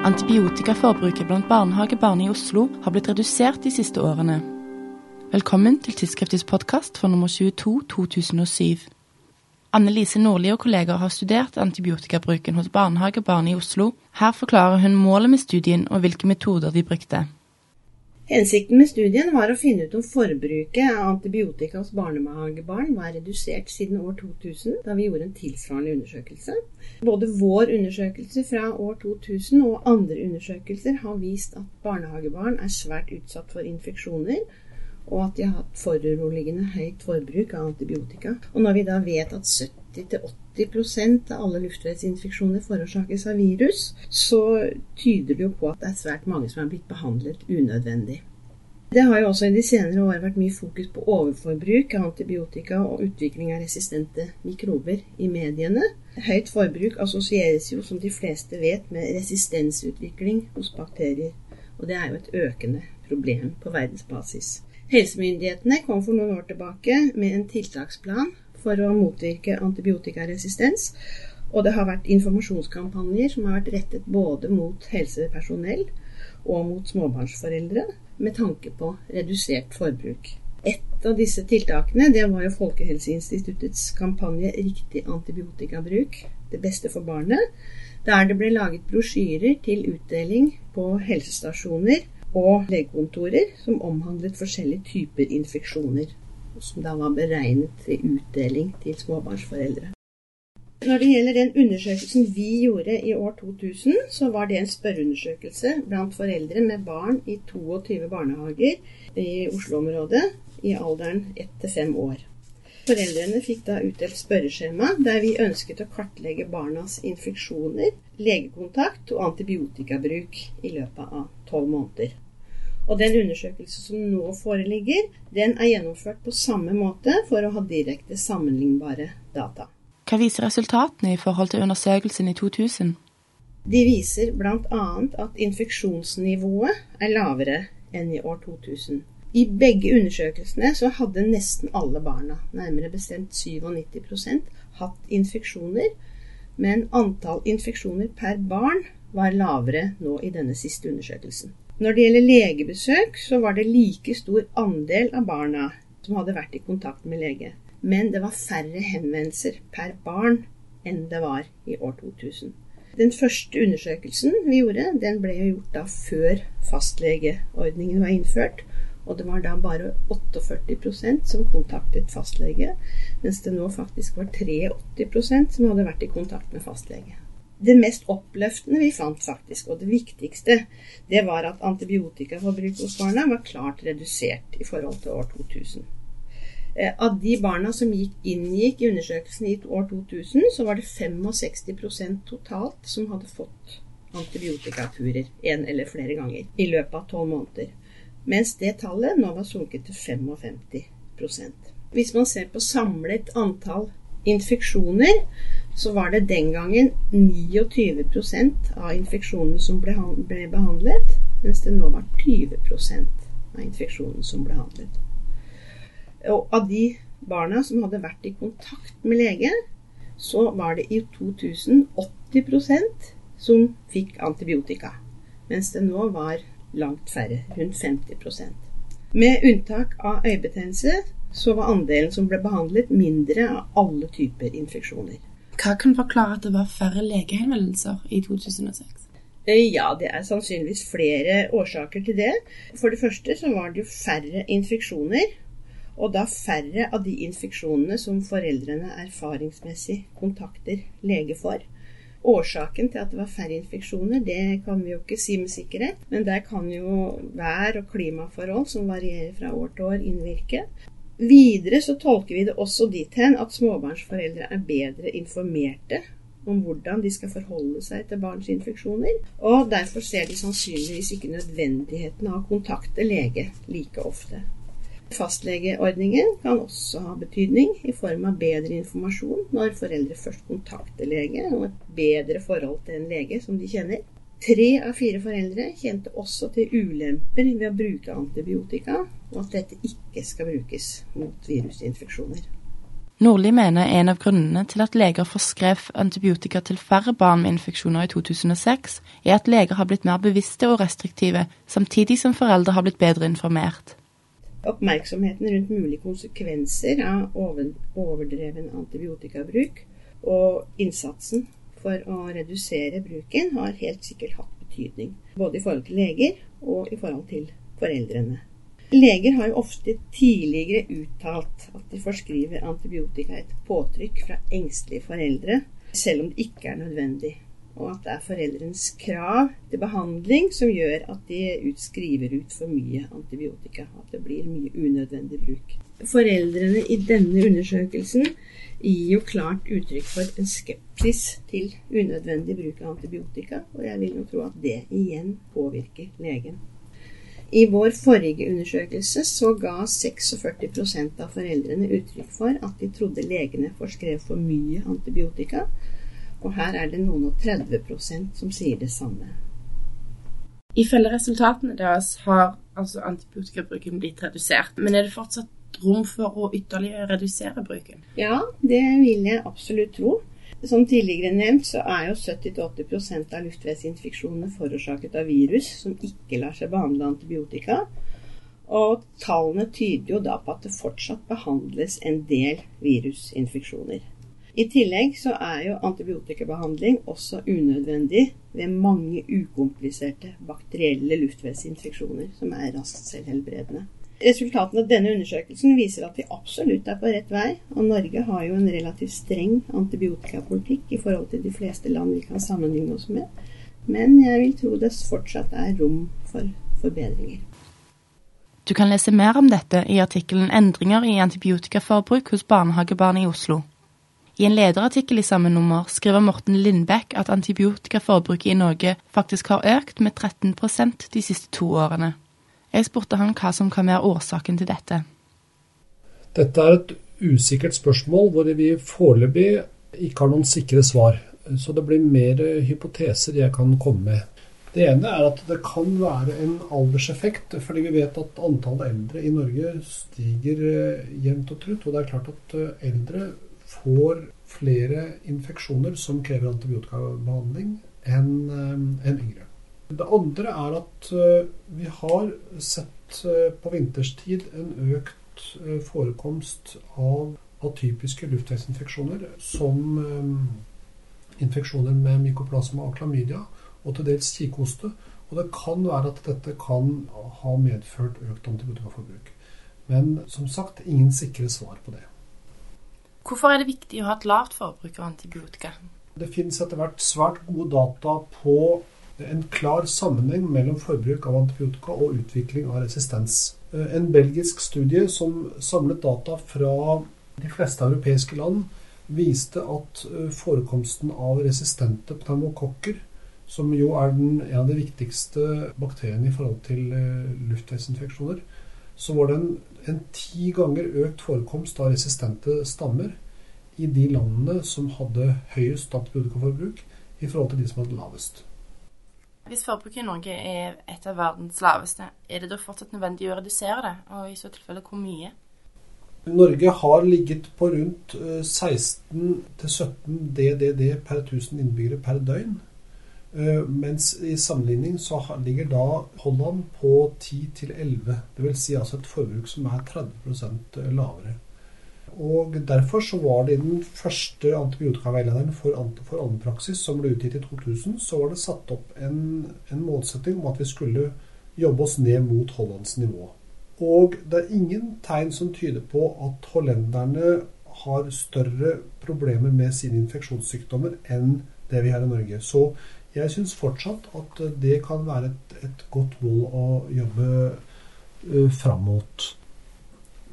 Antibiotikaforbruket blant barnehagebarn i Oslo har blitt redusert de siste årene. Velkommen til Tidsskriftets podkast for nummer 22 2007. Anne Lise Nordli og kolleger har studert antibiotikabruken hos barnehagebarn i Oslo. Her forklarer hun målet med studien og hvilke metoder de brukte. Hensikten med studien var å finne ut om forbruket av antibiotika hos barnehagebarn var redusert siden år 2000, da vi gjorde en tilsvarende undersøkelse. Både vår undersøkelse fra år 2000 og andre undersøkelser har vist at barnehagebarn er svært utsatt for infeksjoner, og at de har hatt foruroligende høyt forbruk av antibiotika. Og når vi da vet at 70-80% av alle luftveisinfeksjoner forårsakes av virus, så tyder det jo på at det er svært mange som er blitt behandlet unødvendig. Det har jo også i de senere år vært mye fokus på overforbruk av antibiotika og utvikling av resistente mikrober i mediene. Høyt forbruk assosieres jo, som de fleste vet, med resistensutvikling hos bakterier. Og det er jo et økende problem på verdensbasis. Helsemyndighetene kom for noen år tilbake med en tiltaksplan for å motvirke antibiotikaresistens. Og det har vært informasjonskampanjer som har vært rettet både mot helsepersonell og mot småbarnsforeldre med tanke på redusert forbruk. Et av disse tiltakene det var jo Folkehelseinstituttets kampanje 'Riktig antibiotikabruk det beste for barnet', der det ble laget brosjyrer til utdeling på helsestasjoner og legekontorer som omhandlet forskjellige typer infeksjoner, som da var beregnet til utdeling til småbarnsforeldre. Når det gjelder den undersøkelsen vi gjorde i år 2000, så var det en spørreundersøkelse blant foreldre med barn i 22 barnehager i Oslo-området i alderen 1 5 år. Foreldrene fikk da utdelt spørreskjema der vi ønsket å kartlegge barnas infeksjoner, legekontakt og antibiotikabruk i løpet av tolv måneder. Og den undersøkelsen som nå foreligger, den er gjennomført på samme måte for å ha direkte sammenlignbare data. Hva viser resultatene i forhold til undersøkelsen i 2000? De viser bl.a. at infeksjonsnivået er lavere enn i år 2000. I begge undersøkelsene så hadde nesten alle barna, nærmere bestemt 97% hatt infeksjoner, men antall infeksjoner per barn var lavere nå i denne siste undersøkelsen. Når det gjelder legebesøk, så var det like stor andel av barna som hadde vært i kontakt med lege. Men det var færre henvendelser per barn enn det var i år 2000. Den første undersøkelsen vi gjorde, den ble jo gjort da før fastlegeordningen var innført. Og det var da bare 48% som kontaktet fastlege, mens det nå faktisk var 83% som hadde vært i kontakt med fastlege det mest oppløftende vi fant, faktisk, og det viktigste, det var at antibiotikaforbruket hos barna var klart redusert i forhold til år 2000. Eh, av de barna som gikk, inngikk i undersøkelsen i år 2000, så var det 65% totalt som hadde fått antibiotikaturer en eller flere ganger i løpet av tolv måneder. Mens det tallet nå var sunket til 55% Hvis man ser på samlet antall infeksjoner, så var det den gangen 29% av infeksjonene som ble behandlet, mens det nå var 20% av infeksjonene som ble behandlet. Og av de barna som hadde vært i kontakt med lege, så var det i 2000 80 som fikk antibiotika, mens det nå var langt færre, rundt 50 Med unntak av øyebetennelse så var andelen som ble behandlet, mindre av alle typer infeksjoner. Hva kan forklare at det var færre legehenvendelser i 2006? Eh, ja, det er sannsynligvis flere årsaker til det. For det første så var det jo færre infeksjoner. Og da færre av de infeksjonene som foreldrene erfaringsmessig kontakter lege for. Årsaken til at det var færre infeksjoner, det kan vi jo ikke si med sikkerhet. Men der kan jo vær- og klimaforhold som varierer fra år til år, innvirke. Videre så tolker vi det også dit hen at småbarnsforeldre er bedre informerte om hvordan de skal forholde seg til barns infeksjoner, og derfor ser de sannsynligvis ikke nødvendigheten av å kontakte lege like ofte. Fastlegeordningen kan også ha betydning i form av bedre informasjon når foreldre først kontakter lege, og et bedre forhold til en lege som de kjenner. Tre av fire foreldre kjente også til ulemper ved å bruke antibiotika, og at dette ikke skal brukes mot virusinfeksjoner. Nordli mener en av grunnene til at leger forskrev antibiotika til færre barn med infeksjoner i 2006, er at leger har blitt mer bevisste og restriktive, samtidig som foreldre har blitt bedre informert. Oppmerksomheten rundt mulige konsekvenser av overdreven antibiotikabruk og innsatsen for å redusere bruken har helt sikkert hatt betydning. Både i forhold til leger og i forhold til foreldrene. Leger har jo ofte tidligere uttalt at de forskriver antibiotika etter påtrykk fra engstelige foreldre, selv om det ikke er nødvendig. Og at det er foreldrenes krav til behandling som gjør at de utskriver ut for mye antibiotika. At det blir mye unødvendig bruk. Foreldrene i denne undersøkelsen gir jo klart uttrykk for en skepsis til unødvendig bruk av antibiotika, og jeg vil jo tro at det igjen påvirker legen. I vår forrige undersøkelse så ga 46% av foreldrene uttrykk for at de trodde legene forskrev for mye antibiotika, og her er det noen og 30% som sier det samme. Ifølge resultatene deres har altså antibiotikabruken blitt redusert, men er det fortsatt rom for å ytterligere redusere bruken? Ja, det vil jeg absolutt tro. Som tidligere nevnt, så er jo 70-80 av luftveisinfeksjonene forårsaket av virus som ikke lar seg behandle antibiotika. Og tallene tyder jo da på at det fortsatt behandles en del virusinfeksjoner. I tillegg så er jo antibiotikabehandling også unødvendig ved mange ukompliserte bakterielle luftveisinfeksjoner som er raskt selvhelbredende. Resultatene av denne undersøkelsen viser at vi absolutt er på rett vei. Og Norge har jo en relativt streng antibiotikapolitikk i forhold til de fleste land vi kan sammenligne oss med. Men jeg vil tro det fortsatt er rom for forbedringer. Du kan lese mer om dette i artikkelen 'Endringer i antibiotikaforbruk hos barnehagebarn i Oslo'. I en lederartikkel i samme nummer skriver Morten Lindbekk at antibiotikaforbruket i Norge faktisk har økt med 13% de siste to årene. Jeg spurte han hva som kan være årsaken til dette. Dette er et usikkert spørsmål hvor vi foreløpig ikke har noen sikre svar. Så det blir mer hypoteser jeg kan komme med. Det ene er at det kan være en alderseffekt, fordi vi vet at antallet eldre i Norge stiger eh, jevnt og trutt. Og det er klart at eh, eldre får flere infeksjoner som krever antibiotikabehandling, enn eh, en yngre. Det andre er at eh, vi har sett eh, på vinterstid en økt eh, forekomst av atypiske luftveisinfeksjoner, som infeksjoner med mykoplasma og klamydia, og til dels kikhoste. Og det kan være at dette kan ha medført økt antibiotikaforbruk. Men som sagt, ingen sikre svar på det. Hvorfor er det viktig å ha et lavt forbruk av antibiotika? Det finnes etter hvert svært gode data på en klar sammenheng mellom forbruk av antibiotika og utvikling av resistens. Eh, en belgisk studie som samlet data fra de fleste europeiske land, viste at eh, forekomsten av resistente pneumokokker, som jo er den, en av de viktigste bakteriene i forhold til eh, luftveisinfeksjoner, så var det en, en ti ganger økt forekomst av resistente stammer i de landene som hadde høyest antibiotikaforbruk, i forhold til de som hadde lavest. Hvis forbruket i Norge er et av verdens laveste, er det da fortsatt nødvendig å redusere det, og i så tilfelle hvor mye? Norge har ligget på rundt 16-17 eh, DDD per 1000 innbyggere per døgn. Eh, mens i sammenligning så ligger da Holland på 10-11. Dvs. Si altså et forbruk som er 30% lavere. Og Derfor så var det i den første antibiotikaveilederen for, for allmennpraksis, som ble utgitt i 2000, så var det satt opp en, en målsetting om at vi skulle jobbe oss ned mot Hollands nivå. Og det er ingen tegn som tyder på at hollenderne har større problemer med sine infeksjonssykdommer enn det vi har i Norge. Så jeg syns fortsatt at det kan være et, et godt mål å jobbe uh, fram mot.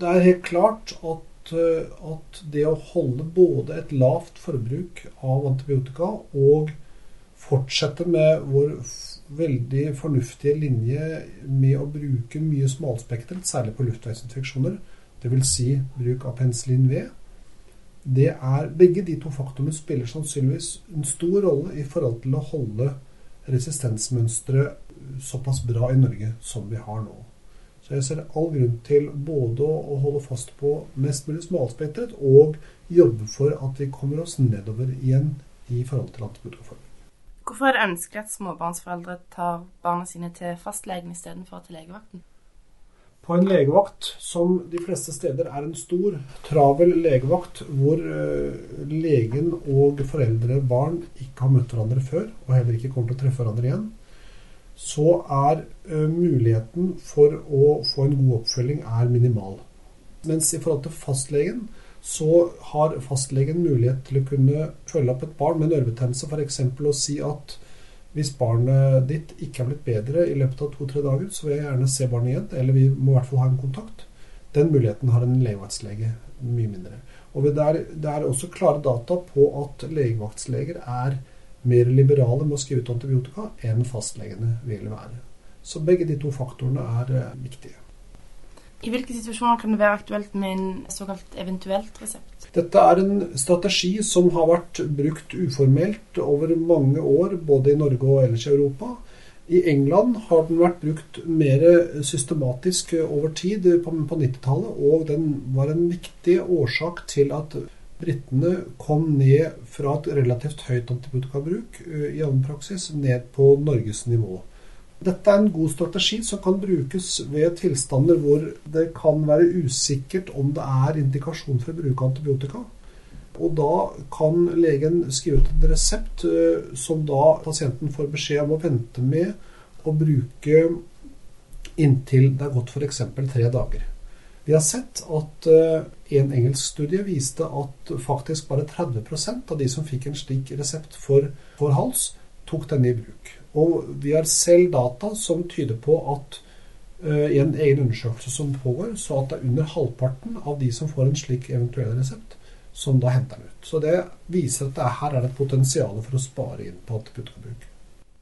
Det er helt klart at uh, at det å holde både et lavt forbruk av antibiotika og fortsette med vår veldig fornuftige linje med å bruke mye smalspektret, særlig på luftveisinfeksjoner, dvs. Si bruk av penicillin V, det er, begge de to faktorene spiller sannsynligvis en stor rolle i forhold til å holde resistensmønsteret såpass bra i Norge som vi har nå. Så jeg ser all grunn til både å holde fast på mest mulig smalspektret og jobbe for at vi kommer oss nedover igjen i forhold til antibiotikaforbruk. Hvorfor er det ønskelig at småbarnsforeldre tar barna sine til fastlegen istedenfor til legevakten? På en legevakt, som de fleste steder er en stor, travel legevakt, hvor uh, legen og foreldre og barn ikke har møtt hverandre før, og heller ikke kommer til å treffe hverandre igjen, så er uh, muligheten for å få en god oppfølging er minimal. Mens i forhold til fastlegen, så har fastlegen mulighet til å kunne følge opp et barn med nervebetennelse, f.eks. å si at hvis barnet ditt ikke er blitt bedre i løpet av to-tre dager, så vil jeg gjerne se barnet igjen, eller vi må i hvert fall ha en kontakt. Den muligheten har en legevaktslege mye mindre. Og det er, det er også klare data på at legevaktsleger er mer liberale med å skrive ut antibiotika enn fastlegene vil være. Så begge de to faktorene er eh, viktige. I hvilke situasjoner kan det være aktuelt med en såkalt eventuelt resept? Dette er en strategi som har vært brukt uformelt over mange år, både i Norge og ellers i Europa. I England har den vært brukt mer systematisk over tid på, 90-tallet, og den var en viktig årsak til at britene kom ned fra et relativt høyt antibiotikabruk i i allmennpraksis ned på Norges nivå. Dette er en god strategi som kan brukes ved tilstander hvor det kan være usikkert om det er indikasjon for å bruke antibiotika. Og da kan legen skrive ut en resept eh, som da pasienten får beskjed om å vente med å bruke inntil det er gått f.eks. tre dager. Vi har sett at eh, en engelsk studie viste at faktisk bare 30% av de som fikk en slik resept for, for hals, tok denne i bruk. Og vi har selv data som tyder på at uh, i en egen undersøkelse som pågår, så at det er under halvparten av de som får en slik eventuell resept, som da henter den ut. Så det viser at det er, her er det et potensial for å spare inn på antibiotikabruk.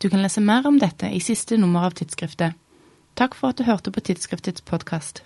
Du kan lese mer om dette i siste nummer av tidsskriftet. Takk for at du hørte på tidsskriftets podkast.